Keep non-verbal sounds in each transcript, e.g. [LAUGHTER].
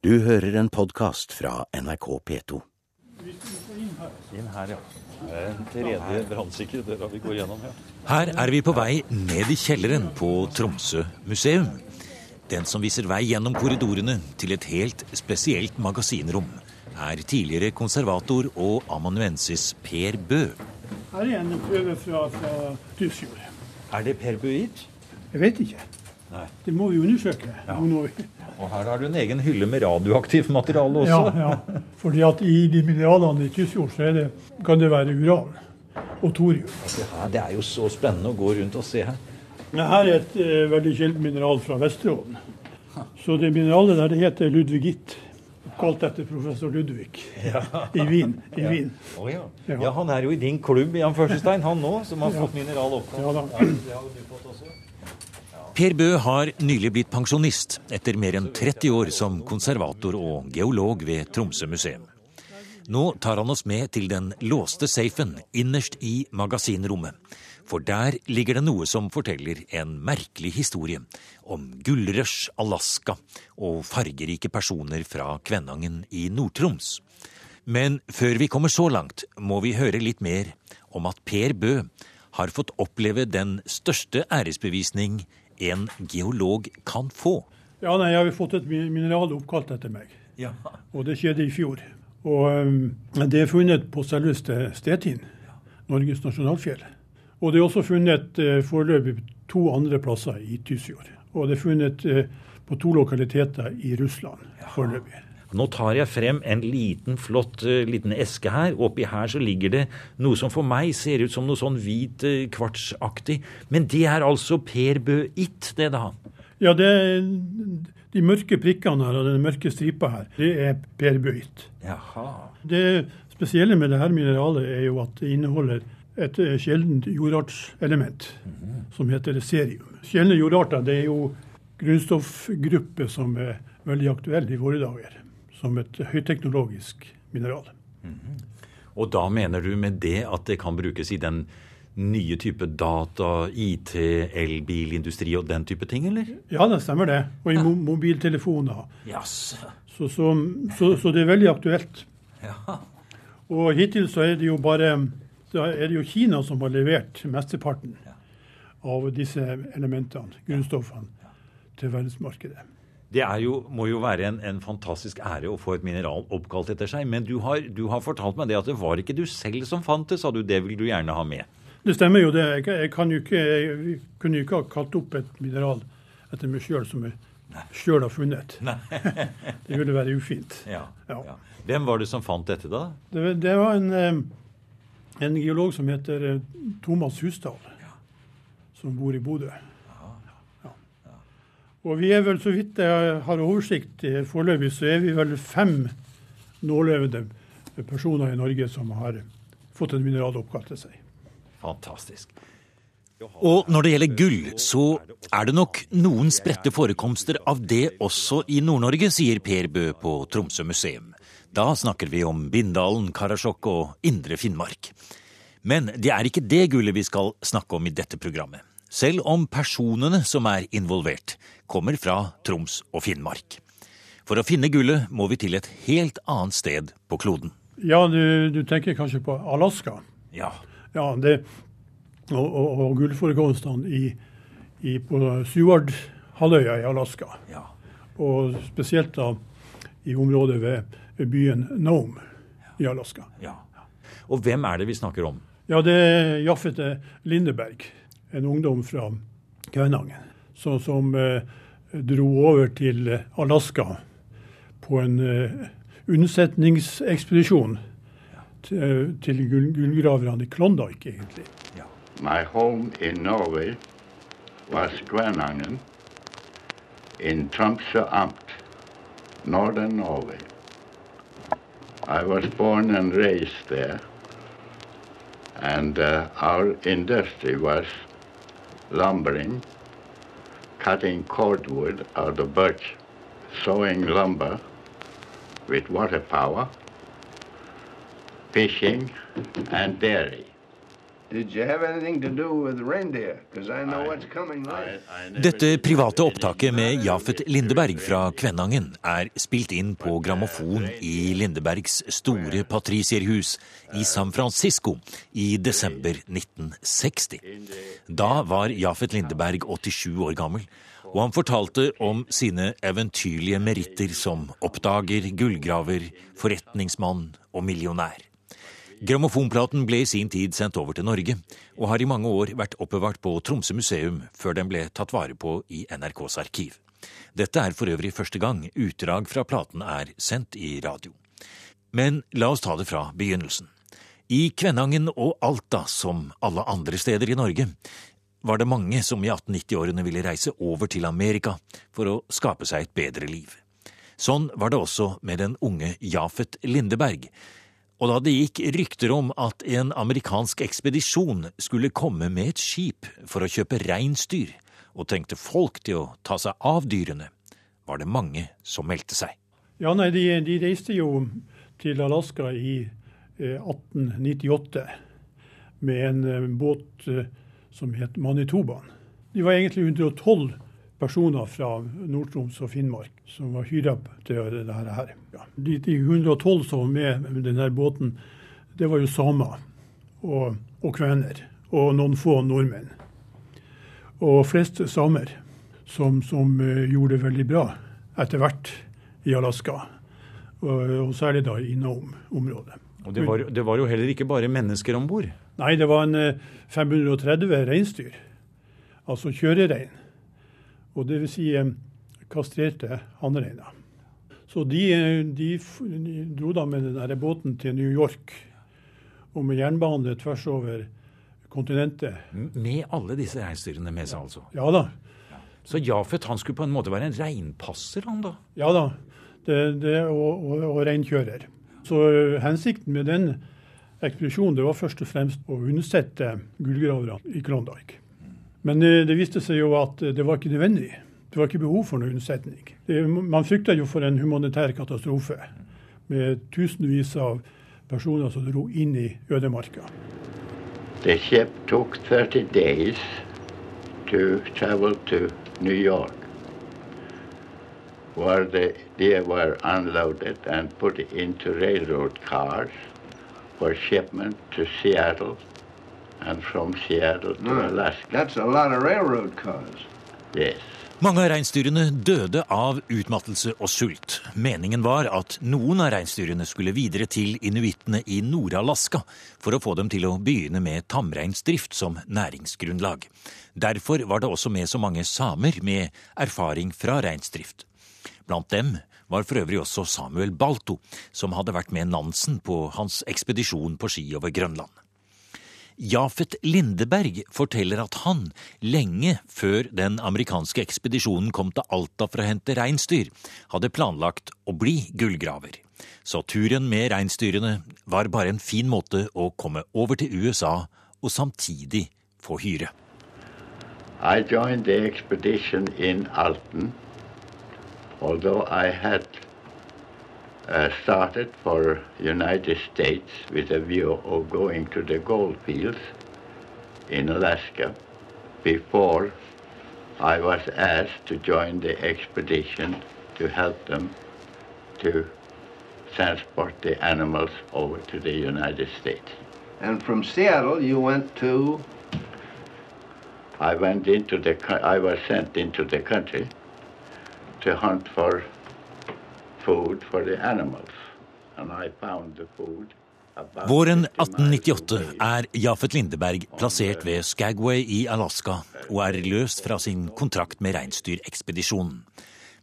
Du hører en podkast fra NRK P2. Inn her, ja. Det er en tredje brannsikker døra vi går gjennom. ja. Her er vi på vei ned i kjelleren på Tromsø museum. Den som viser vei gjennom korridorene til et helt spesielt magasinrom, er tidligere konservator og amanuensis Per Bø. Her er en prøve fra, fra Tysfjord. Er det Per Bø hit? Jeg vet ikke. Nei. Det må vi undersøke. Nå må vi- Og her har du en egen hylle med radioaktivt materiale også. Ja, ja. Fordi at i de mineralene i Tysfjord så det, kan det være uran og thorium. Se Det er jo så spennende å gå rundt og se her. Det her er et eh, veldig sjeldent mineral fra Vesterålen. Så det mineralet der det heter ludvigitt. Kalt etter professor Ludvig i Wien. I Wien. Oh, ja. Ja. ja, han er jo i din klubb, Jan Førstestein, han nå, som har fått mineral oppkalt. Ja da. det har du fått også. Per Bø har nylig blitt pensjonist etter mer enn 30 år som konservator og geolog ved Tromsø museum. Nå tar han oss med til den låste safen innerst i magasinrommet. For der ligger det noe som forteller en merkelig historie om gullrush, Alaska og fargerike personer fra Kvænangen i Nord-Troms. Men før vi kommer så langt, må vi høre litt mer om at Per Bø har fått oppleve den største æresbevisning en geolog kan få. Ja, nei, jeg har fått et mineral oppkalt etter meg. Ja. Og det skjedde i fjor. Og um, det er funnet på selveste Stetin, Norges nasjonalfjell. Og det er også funnet uh, foreløpig to andre plasser i Tysfjord. Og det er funnet uh, på to lokaliteter i Russland foreløpig. Nå tar jeg frem en liten, flott eh, liten eske her. Oppi her så ligger det noe som for meg ser ut som noe sånn hvit eh, kvartsaktig. Men det er altså Per Bø It, det da? Ja, det de mørke prikkene her og den mørke stripa her, det er perbøyt. Jaha. Det spesielle med dette mineralet er jo at det inneholder et eh, sjeldent jordartselement som heter serium. Sjeldne jordarter det er jo grunnstoffgruppe som er veldig aktuelle i våre dager. Som et høyteknologisk mineral. Og da mener du med det at det kan brukes i den nye type data, IT, elbilindustri og den type ting, eller? Ja, det stemmer det. Og i mo mobiltelefoner. Yes. Så, så, så, så det er veldig aktuelt. Ja. Og hittil så er det jo bare så er det jo Kina som har levert mesteparten av disse elementene, grunnstoffene, til verdensmarkedet. Det er jo, må jo være en, en fantastisk ære å få et mineral oppkalt etter seg. Men du har, du har fortalt meg det at det var ikke du selv som fant det, sa du. Det vil du gjerne ha med. Det stemmer jo det. Jeg, jo ikke, jeg kunne jo ikke ha kalt opp et mineral etter meg sjøl som jeg sjøl har funnet. [LAUGHS] det ville være ufint. Ja, Ja. ja. Hvem var det som fant dette, da? Det, det var en, en geolog som heter eh, Thomas Husdal, som bor i Bodø. Og vi er vel, så vidt jeg har oversikt eh, foreløpig, så er vi vel fem nålevende personer i Norge som har fått et mineral oppkalt til seg. Fantastisk. Og når det gjelder gull, så er det nok noen spredte forekomster av det også i Nord-Norge, sier Per Bø på Tromsø museum. Da snakker vi om Bindalen, Karasjok og Indre Finnmark. Men det er ikke det gullet vi skal snakke om i dette programmet. Selv om personene som er involvert, kommer fra Troms og Finnmark. For å finne gullet må vi til et helt annet sted på kloden. Ja, du, du tenker kanskje på Alaska. Ja. Ja, det, og, og, og gullforekomstene i, i, på Seward-halvøya i Alaska. ja. Og spesielt da i området ved, ved byen Nome i Alaska. ja. Og hvem er det vi snakker om? Ja, det er Jaffete Lindeberg, en ungdom fra Kvænangen, som, som eh, dro over til eh, Alaska på en eh, unnsetningsekspedisjon til, til gullgraverne i Klondyke, egentlig. My home in Norway was Kvænangen in Tromsø Amt, northern Norway. I was born and raised there, and uh, our industry was lumbering, cutting cordwood out of birch, sawing lumber with water power, fishing, and dairy. Dette private opptaket med Jafet Lindeberg fra Kvænangen er spilt inn på grammofon i Lindebergs store patricierhus i San Francisco i desember 1960. Da var Jafet Lindeberg 87 år gammel, og han fortalte om sine eventyrlige meritter som oppdager, gullgraver, forretningsmann og millionær. Grammofonplaten ble i sin tid sendt over til Norge, og har i mange år vært oppbevart på Tromsø museum før den ble tatt vare på i NRKs arkiv. Dette er for øvrig første gang utdrag fra platen er sendt i radio. Men la oss ta det fra begynnelsen. I Kvænangen og Alta, som alle andre steder i Norge, var det mange som i 1890-årene ville reise over til Amerika for å skape seg et bedre liv. Sånn var det også med den unge Jafet Lindeberg, og da det gikk rykter om at en amerikansk ekspedisjon skulle komme med et skip for å kjøpe reinsdyr, og trengte folk til å ta seg av dyrene, var det mange som meldte seg. Ja, nei, de, de reiste jo til Alaska i eh, 1898 med en eh, båt eh, som het Manitobaen. De var egentlig 112 personer fra Nord-Troms og Finnmark som var hyra til å gjøre dette her. Ja. De, de 112 som var med med denne båten, det var jo samer og, og kvener og noen få nordmenn. Og flest samer som, som eh, gjorde det veldig bra etter hvert i Alaska. Og, og særlig da i Nome-området. Og det var, det var jo heller ikke bare mennesker om bord. Nei, det var en eh, 530 reinsdyr. Altså kjørerein. Og det vil si eh, kastrerte hannreiner. Så de, eh, de, dro da med den der båten til New York. Og med jernbane tvers over kontinentet. Med alle disse reinsdyrene med seg, altså. Ja da. Så Jafet han skulle på en måte være en reinpasser, han da? Ja da. Det, det, og, og, og reinkjører. Så eh, hensikten med den ekspedisjonen det var først og fremst å unnsette gullgraverne i Klondyke. Men det viste seg jo at det var ikke nødvendig. Det var ikke behov for noe unnsetning. Man frykta jo for en humanitær katastrofe med tusenvis av personer som dro inn i ødemarka. The ship took 30 days to travel to New York, where they, they were unloaded and put into railroad cars for shipment to Seattle and from Seattle to. Alaska. That's a lot of railroad cars. Yes. Mange av reinsdyrene døde av utmattelse og sult. Meningen var at noen av reinsdyrene skulle videre til inuittene i Nord-Alaska for å få dem til å begynne med tamreinsdrift som næringsgrunnlag. Derfor var det også med så mange samer med erfaring fra reinsdrift. Blant dem var for øvrig også Samuel Balto, som hadde vært med Nansen på hans ekspedisjon på ski over Grønland. Jafet Lindeberg forteller at han, lenge før den amerikanske ekspedisjonen kom til Alta for å hente reinsdyr, hadde planlagt å bli gullgraver. Så turen med reinsdyrene var bare en fin måte å komme over til USA og samtidig få hyre. I joined the expedition in Alton, although I had uh, started for United States with a view of going to the gold fields in Alaska before I was asked to join the expedition to help them to transport the animals over to the United States. And from Seattle, you went to. I went into the, I was sent into the country to hunt for food for the animals. And I found the food Våren 1898 er Jafet Lindeberg plassert ved Skagway i Alaska og er løst fra sin kontrakt med reinsdyrekspedisjonen.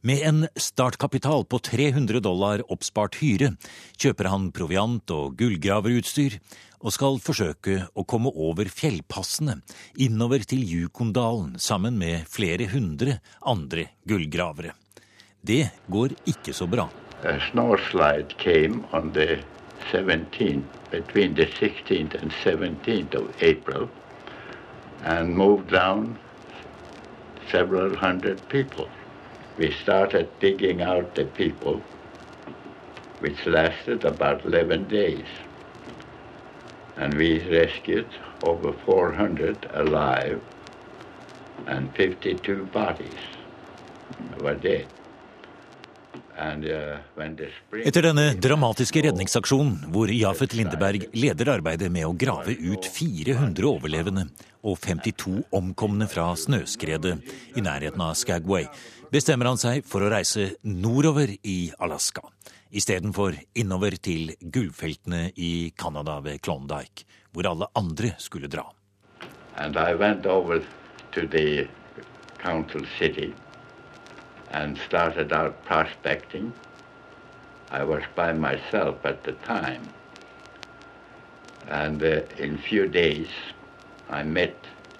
Med en startkapital på 300 dollar oppspart hyre kjøper han proviant og gullgraverutstyr og skal forsøke å komme over fjellpassene innover til Yukondalen sammen med flere hundre andre gullgravere. Det går ikke a snow slide came on the 17th, between the 16th and 17th of April, and moved down several hundred people. We started digging out the people, which lasted about 11 days. And we rescued over 400 alive, and 52 bodies were dead. Etter denne dramatiske redningsaksjonen, hvor Jafet Lindeberg leder arbeidet med å grave ut 400 overlevende og 52 omkomne fra snøskredet i nærheten av Skagway, bestemmer han seg for å reise nordover i Alaska, istedenfor innover til gullfeltene i Canada ved Klondyke, hvor alle andre skulle dra. And I went over to the council city and started out prospecting. I was by myself at the time. And uh, in few days, I met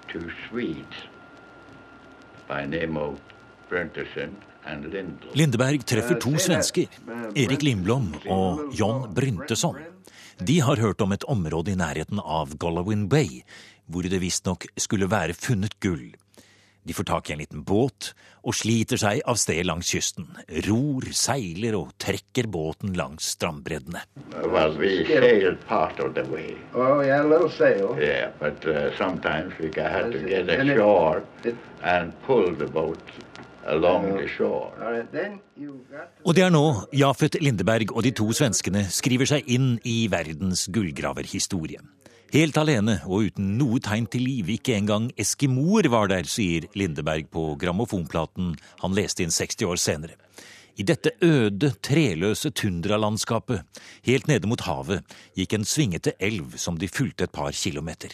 two Swedes by name of and Lindblom. Lindeberg treffer to svensker, Erik Lindblom og John Bryntesson. De har hørt om et område i nærheten av Gollowin Bay, hvor det visstnok skulle være funnet gull. De får tak i en liten båt og sliter seg av sted langs kysten. Ror, seiler og trekker båten langs strandbreddene. Well, we sailed part of the way. Oh, yeah, a little sail. Yeah, but uh, sometimes we had to get And it- ashore it- and pull the boat along the shore. All right, then you got to... Og det er nå Jafet Lindeberg og de to svenskene skriver seg inn i verdens gullgraverhistorie. Helt alene og uten noe tegn til liv, ikke engang eskimoer var der, sier Lindeberg på grammofonplaten han leste inn 60 år senere. I dette øde, treløse tundralandskapet, helt nede mot havet, gikk en svingete elv som de fulgte et par kilometer.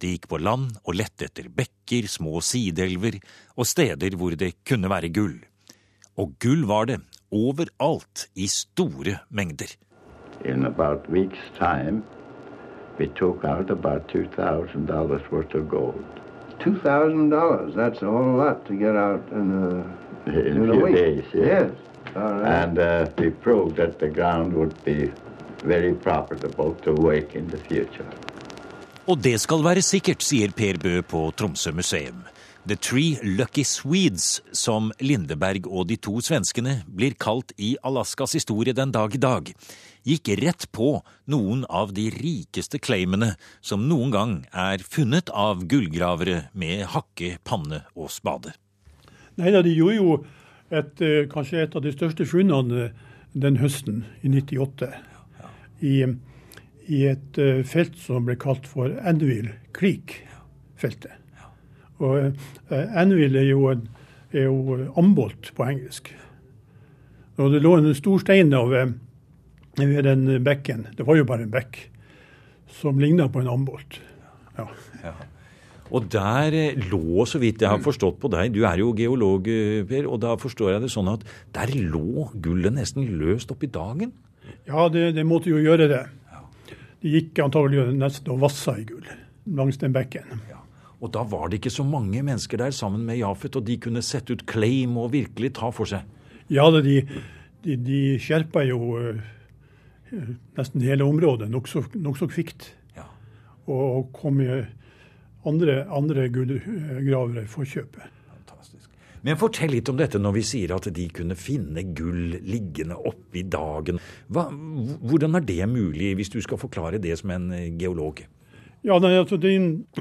De gikk på land og lette etter bekker, små sideelver og steder hvor det kunne være gull. Og gull var det, overalt, i store mengder. In about week's time, we took out about $2,000 worth of gold. Two thousand dollars. That's a whole lot to get out in a In [LAUGHS] in a a few week. days, Yes. Yes. All right. And uh, we proved that the ground would be very profitable to work in the future. Og det skal være sikkert, sier Per Bø på Tromsø museum. The Three Lucky Swedes, som Lindeberg og de to svenskene blir kalt i Alaskas historie den dag i dag, gikk rett på noen av de rikeste claimene som noen gang er funnet av gullgravere med hakke, panne og spade. Nei de gjorde jo et, eh, kanskje et av de største funnene eh, den høsten i 98. I, i et eh, felt som ble kalt for Anvil Creek-feltet. Og eh, Anvil er jo, en, er jo ambolt på engelsk. Og det lå en stor stein over ved, ved den bekken, det var jo bare en bekk, som ligna på en ambolt. Ja. Og der eh, lå, så vidt jeg har forstått på deg, du er jo geolog, eh, Per, og da forstår jeg det sånn at der lå gullet nesten løst opp i dagen? Ja, det, det måtte jo gjøre det. Det gikk antagelig nesten og vassa i gull langs den bekken. Og da var det ikke så mange mennesker der sammen med Jafet, og de kunne sette ut claim og virkelig ta for seg. Ja, de, de, de skjerpa jo eh, nesten hele området nokså nok så kvikt. Ja. Og, kom andre, andre gullgravere for kjøpet. Fantastisk. Men fortell litt om dette når vi sier at de kunne finne gull liggende oppe i dagen. Hva, hvordan er det mulig, hvis du skal forklare det som en eh, geolog? Ja, nei, altså de,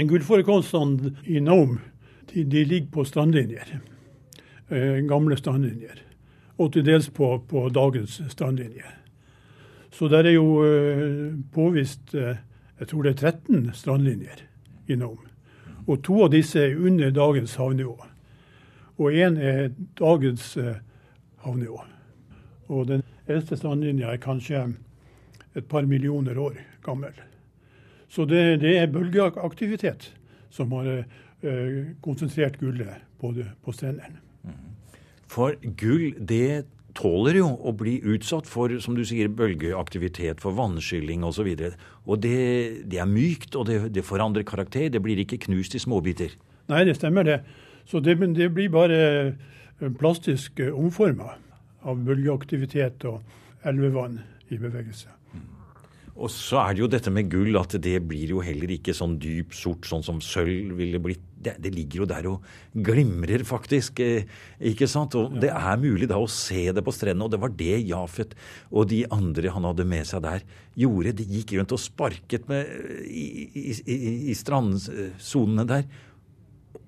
Gullforekomstene i Nome de, de ligger på strandlinjer. Eh, gamle strandlinjer. Og til dels på, på dagens strandlinjer. Så der er jo eh, påvist eh, jeg tror det er 13 strandlinjer i Nome. Og to av disse er under dagens havnivå. Og én er dagens eh, havnivå. Og den eldste strandlinja er kanskje et par millioner år gammel. Så det, det er bølgeaktivitet som har eh, konsentrert gullet på, på strendene. For gull, det tåler jo å bli utsatt for, som du sier, bølgeaktivitet, for vannskylling osv. Og, så og det, det er mykt, og det, det forandrer karakter. Det blir ikke knust i småbiter. Nei, det stemmer det. Så det, det blir bare eh, plastisk eh, omforma av bølgeaktivitet og elvevann i bevegelse. Og så er det jo dette med gull, at det blir jo heller ikke sånn dyp sort, sånn som sølv ville blitt. Det, det ligger jo der og glimrer, faktisk. Eh, ikke sant? Og det er mulig da å se det på strendene. Og det var det Jafet og de andre han hadde med seg der, gjorde. De gikk rundt og sparket med, i, i, i, i strandsonene der.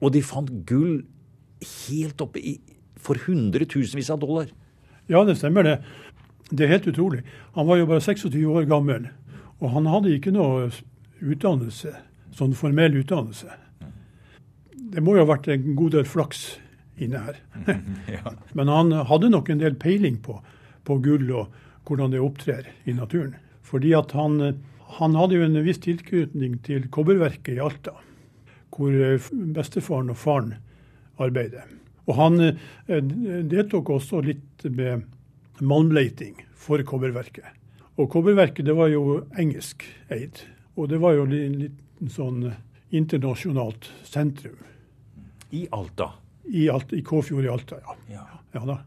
Og de fant gull helt oppe i for hundretusenvis av dollar. Ja, det stemmer det. Det er helt utrolig. Han var jo bare 26 år gammel. Og han hadde ikke noe utdannelse, sånn formell utdannelse. Det må jo ha vært en god del flaks inne her. [LAUGHS] Men han hadde nok en del peiling på, på gull og hvordan det opptrer i naturen. Fordi at han, han hadde jo en viss tilknytning til kobberverket i Alta, hvor bestefaren og faren arbeider. Og han eh, deltok også litt med malmleiting for kobberverket. Og Kobberverket det var jo engelsk eid. Og det var jo en liten sånn internasjonalt sentrum. I Alta? I, Alta, i Kåfjord i Alta, ja. ja. ja da.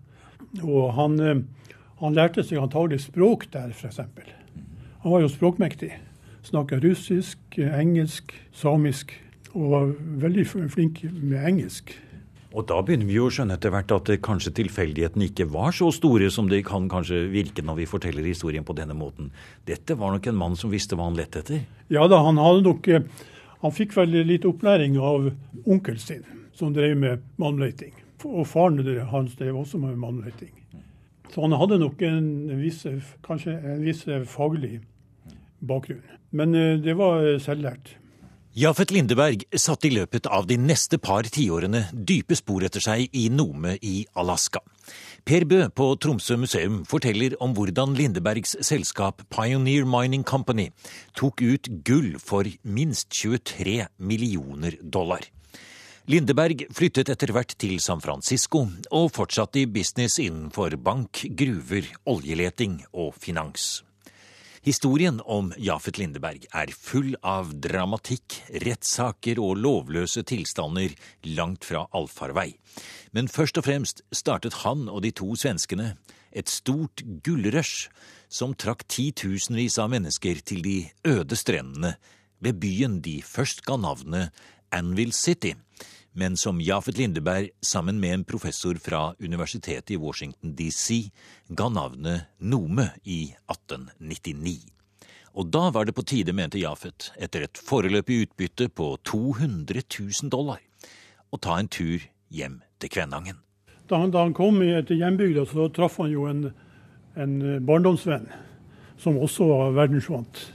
Og han, eh, han, lærte seg antagelig språk der, f.eks. Han var jo språkmektig. Snakka russisk, engelsk, samisk. Og var veldig flink med engelsk. Og da begynner vi jo å skjønne etter hvert at kanskje tilfeldighetene ikke var så store som det kan kanskje virke når vi forteller historien på denne måten. Dette var nok en mann som visste hva han lette etter? Ja da, han hadde nok eh, Han fikk veldig litt opplæring av onkelen sin, som drev med malmleiting. Og faren hans drev også med malmleiting. Så han hadde nok en viss, kanskje en viss faglig bakgrunn. Men eh, det var selvlært. Jafet Lindeberg satte i løpet av de neste par tiårene dype spor etter seg i Nome i Alaska. Per Bø på Tromsø museum forteller om hvordan Lindebergs selskap Pioneer Mining Company tok ut gull for minst 23 millioner dollar. Lindeberg flyttet etter hvert til San Francisco og fortsatte i business innenfor bank, gruver, oljeleting og finans. Historien om Jafet Lindeberg er full av dramatikk, rettssaker og lovløse tilstander langt fra allfarvei. Men først og fremst startet han og de to svenskene et stort gullrush som trakk titusenvis av mennesker til de øde strendene ved byen de først ga navnet Anvil City, men som Jafet Lindeberg sammen med en professor fra universitetet i Washington DC ga navnet Nome i 1899. Og da var det på tide, mente Jafet, etter et foreløpig utbytte på 200 000 dollar, å ta en tur hjem til Kvænangen. Da han, da han kom til hjembygda, så traff han jo en, en barndomsvenn som også var verdensvant.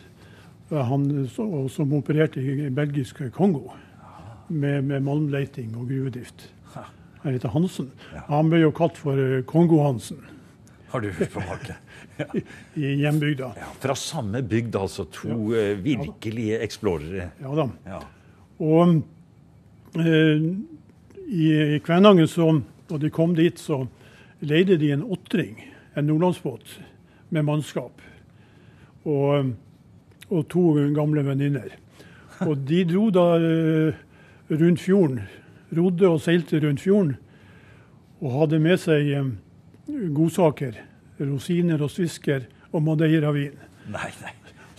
Han som opererte i belgisk Kongo med, med malmleiting og gruvedrift. Han heter Hansen. Han ble jo kalt for eh, Kongo-Hansen. Har du hørt på maken? Ja. [LAUGHS] I hjembygda. Ja, fra samme bygd, altså. To ja. uh, virkelige explorere. Ja da. Ja. Og uh, i, Kvænangen, så, da de kom dit, så leide de en åtring, en nordlandsbåt, med mannskap. Og, og to gamle venninner. Og de dro da uh, rundt fjorden. Rodde og seilte rundt fjorden. Og hadde med seg um, godsaker. Rosiner og svisker og madeiravin.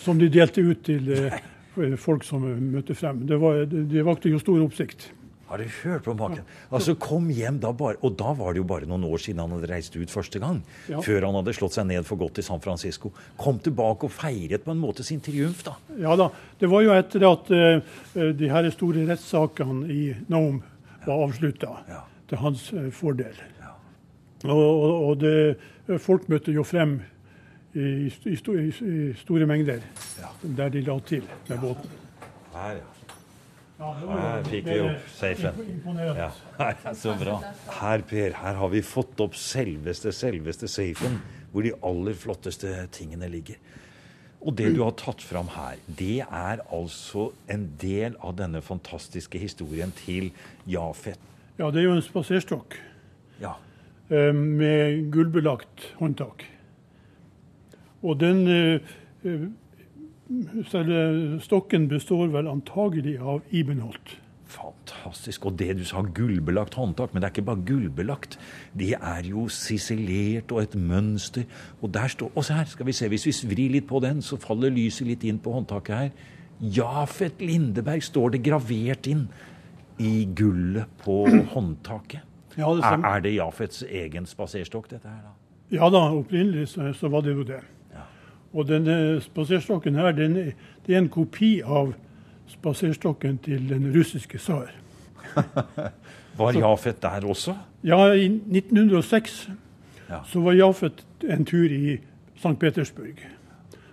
Som de delte ut til nei. folk som møtte frem. Det, var, det, det vakte jo stor oppsikt. Har du hørt på maken? Altså, kom hjem da bare Og da var det jo bare noen år siden han hadde reist ut første gang. Ja. Før han hadde slått seg ned for godt i San Francisco. Kom tilbake og feiret på en måte sin triumf, da. Ja da. Det var jo etter at uh, de her store rettssakene i Nome var avslutta, ja. til hans uh, fordel. Ja. Og, og, og det, folk møtte jo frem i, i, i store mengder der de la til med båten. Her, ja. Her fikk vi opp safen. [LAUGHS] Ja, så bra. Her, Per, her har vi fått opp selveste, selveste safen, hvor de aller flotteste tingene ligger. Og det du har tatt fram her, det er altså en del av denne fantastiske historien til Jafet. Ja, det er jo en spaserstokk ja. Eh, med gullbelagt håndtak. Og den eh, Selve stokken består vel antagelig av ibenholt. Fantastisk. Og det du sa, gullbelagt håndtak. Men det er ikke bare gullbelagt. Det er jo sisilert og et mønster. Og der står Og se her, skal vi se. Hvis vi vrir litt på den, så faller lyset litt inn på håndtaket her. Jafet Lindeberg står det gravert inn i gullet på håndtaket. Ja, det Er, er det Jafets egen spaserstokk, dette her, da? Ja da, opprinnelig så, så var det jo det. Og denne spaserstokken her, den det er en kopi av spaserstokken til den russiske tsar. [LAUGHS] Var Jafet der også? Ja, i 1906 Ja. så var Jafet en tur i St. Petersburg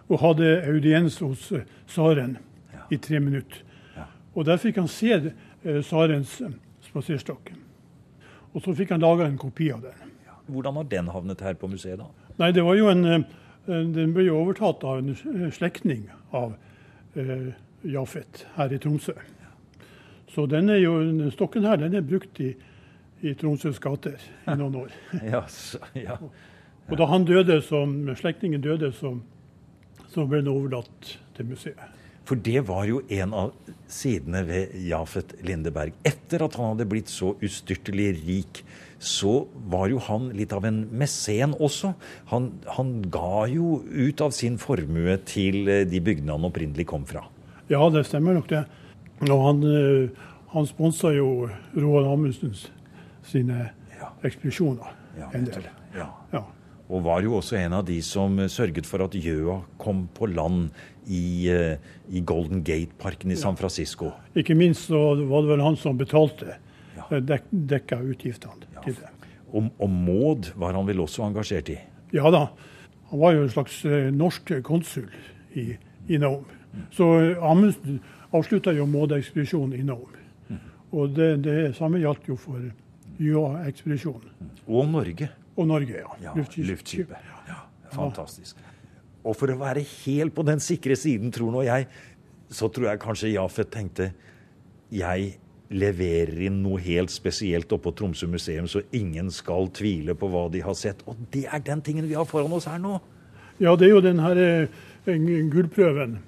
og hadde audiens hos tsaren ja. i tre minutter. Og der fikk han se eh, tsarens eh, spaserstokk. Og så fikk han laga en kopi av den. Hvordan har den havnet her på museet, da? Nei, det var jo en eh, Den ble jo overtatt av en eh, slektning av eh, Jafet her i Tromsø. Så den er jo, den stokken her den er brukt i, i Tromsøs gater i noen år. [LAUGHS] Ja, så, ja. Og da han døde, som, slektningen døde, så, så ble den overlatt til museet. For det var jo en av sidene ved Jafet Lindeberg. Etter at han hadde blitt så ustyrtelig rik, så var jo han litt av en mesen også. Han, han ga jo ut av sin formue til eh, de bygdene han opprinnelig kom fra. Ja, det stemmer nok det. Og han, eh, han sponsa jo Roald Amundsens sine ekspedisjoner Ja, en del. Ja. Ja. Og var jo også en av de som eh, sørget for at gjøa kom på land i, eh, i Golden Gate-parken i San Francisco. Ikke minst så var det vel han som betalte, Ja. eh, dek, dekka utgiftene til det. Og, og Maud var han vel også engasjert i? Ja da, han var jo en slags norsk konsul i, i Naum. Så eh, Amundsen avslutta jo Maud-ekspedisjonen i Naum. Og det, det samme gjaldt jo for Gjøa-ekspedisjonen. Og Norge. Og Norge, ja. Ja, luftskipet. Ja, fantastisk. Og for å være helt på den sikre siden, tror nå jeg, så tror jeg kanskje Jafet tenkte jeg leverer inn noe helt spesielt oppå Tromsø museum, så ingen skal tvile på hva de har sett. Og det er den tingen vi har foran oss her nå. Ja, det er jo den her eh, gullprøven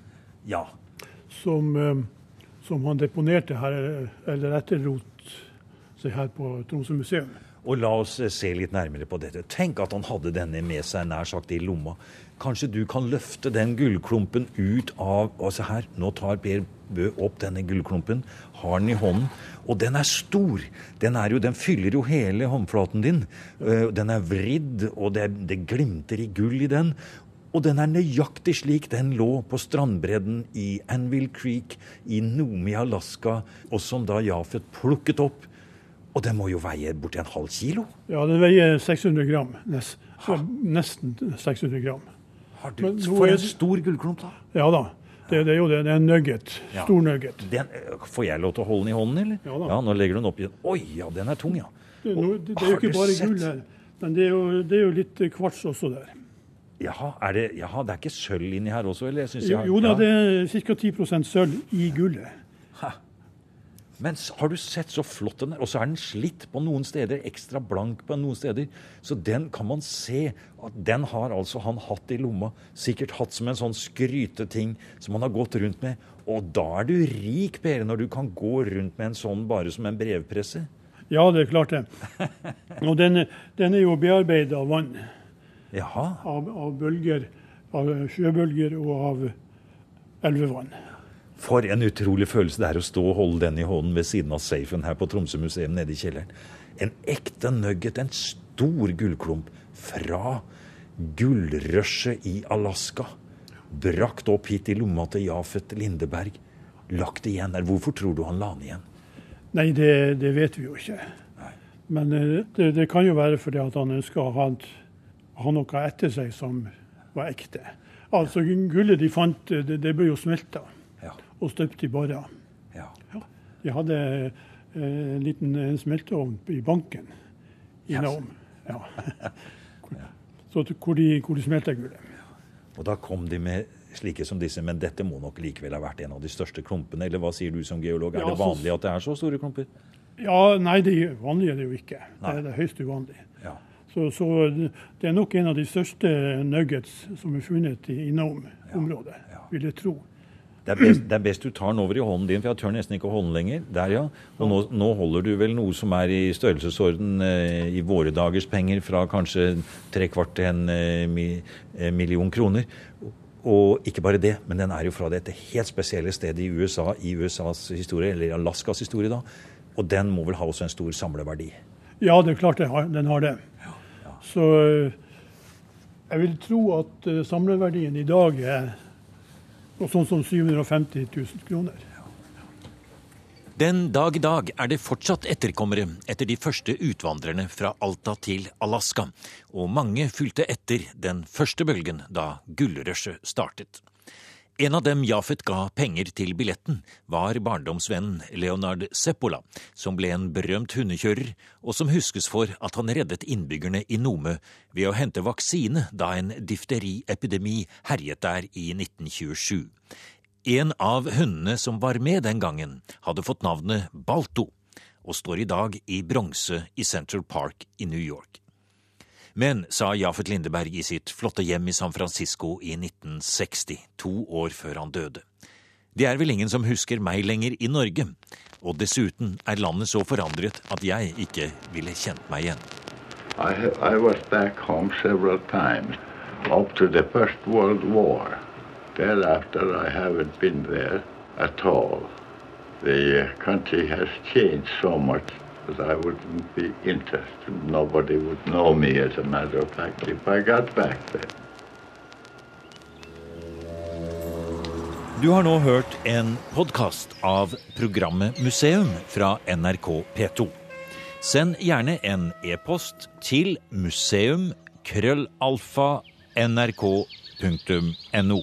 Ja. som, eh, som han deponerte her, eh, eller etterlot seg her på Tromsø museum. Og la oss eh, se litt nærmere på dette. Tenk at han hadde denne med seg nær sagt i lomma. Kanskje du kan løfte den gullklumpen ut av Og se her, nå tar Per Bø opp denne gullklumpen, har den i hånden. Og den er stor. Den, er jo, den fyller jo hele håndflaten din. Eh, Den er vridd, og det, det glimter i gull i den. Og den er nøyaktig slik den lå på strandbredden i Anvil Creek i Nomi, Alaska, og som da Jafet plukket opp. Og den må jo veie borti en halv kilo. Ja, den veier 600 gram. Nes, nesten 600 gram. Har du, Men for en stor gullklump, da. Ja da. Det, det er jo det. Det er en nugget. Ja. Stor nugget. Den, eh, får jeg lov til å holde den i hånden, eller? Ja da. nå legger du den opp igjen. Oi, ja, den er tung, ja. Det, er det, det er jo ikke bare sett- gull her, men det er, jo, det er jo litt eh, kvarts også der. Jaha, er det, jaha, det er ikke sølv inni her også, eller? Jeg jeg, jo da, ja. det er ca. 10% sølv i gullet. Men har du sett så flott den er? Og så er den slitt på noen steder, ekstra blank på noen steder. Så den kan man se at den har altså han hatt i lomma. Sikkert hatt som en sånn skryteting som han har gått rundt med. Og da er du rik, Per, når du kan gå rundt med en sånn bare som en brevpresse. Ja, det er klart det. [LAUGHS] Og den, den er jo bearbeidet av vann. Jaha. Av, av bølger, av sjøbølger og av elvevann. For en utrolig følelse det er å stå og holde den i hånden ved siden av safen her på Tromsø museum nede i kjelleren. En ekte nugget, en stor gullklump fra gullrushet i Alaska. Brakt opp hit i lomma til Jafet Lindeberg. Lagt igjen der. Hvorfor tror du han la den igjen? Nei, det, det vet vi jo ikke. Men eh, det, det kan jo være fordi at han ønska å ha, ha noe etter seg som var ekte. Altså Gullet de fant, eh, det, det ble jo smelta. Og støpt i barrer. ja. De hadde eh, en liten smelteovn i banken i Yes. [LAUGHS] Ja. Så hvor de, hvor de smelte gullet. Og da kom de med slike som disse, men dette må nok likevel ha vært en av de største klumpene. Eller hva sier du som geolog? Er det vanlig at det er så store klumper? Ja, nei, det vanlige vanlig er det jo ikke. Det er det høyst uvanlig. Ja. Så, så det er nok en av de største nuggets som er funnet i, innom ja. vil jeg tro. Det er, best, det er, best, du tar den over i hånden din, for jeg tør nesten ikke å holde den lenger. Der, ja. Og nå, nå, holder du vel noe som er i størrelsesorden eh, i våre dagers penger, fra kanskje tre kvart til en eh, eh, million kroner. Og ikke bare det, men den er jo fra dette helt spesielle stedet i USA, i USAs historie, eller Alaskas historie, da. Og den må vel ha også en stor samleverdi? Ja, det er klart den har, den har det. Ja, ja. Så eh, jeg vil tro at uh, samleverdien i dag er noe sånt som 750 000 kroner. Den dag i dag er det fortsatt etterkommere etter de første utvandrerne fra Alta til Alaska, og mange fulgte etter den første bølgen da gullrushet startet. En av dem Jafet ga penger til billetten, var barndomsvennen Leonard Seppola, som ble en berømt hundekjører, og som huskes for at han reddet innbyggerne i Nome ved å hente vaksine da en difteriepidemi herjet der i 1927. En av hundene som var med den gangen, hadde fått navnet Balto, og står i dag i bronse i Central Park i New York. Men, sa Jafet Lindeberg i sitt flotte hjem i San Francisco i 1960, to år før han døde. Det er vel ingen som husker meg lenger i Norge, og dessuten er landet så forandret at jeg ikke ville kjent meg igjen. I, I was back home several times, up to the First World War. Thereafter I haven't been there at all. The country has changed so much because I wouldn't be interested. Nobody would know me, as a matter of fact, if I got back there. Du har nå hørt en podkast av programmet Museum fra NRK P2. Send gjerne en e-post til museum krøllalfa nrk.no.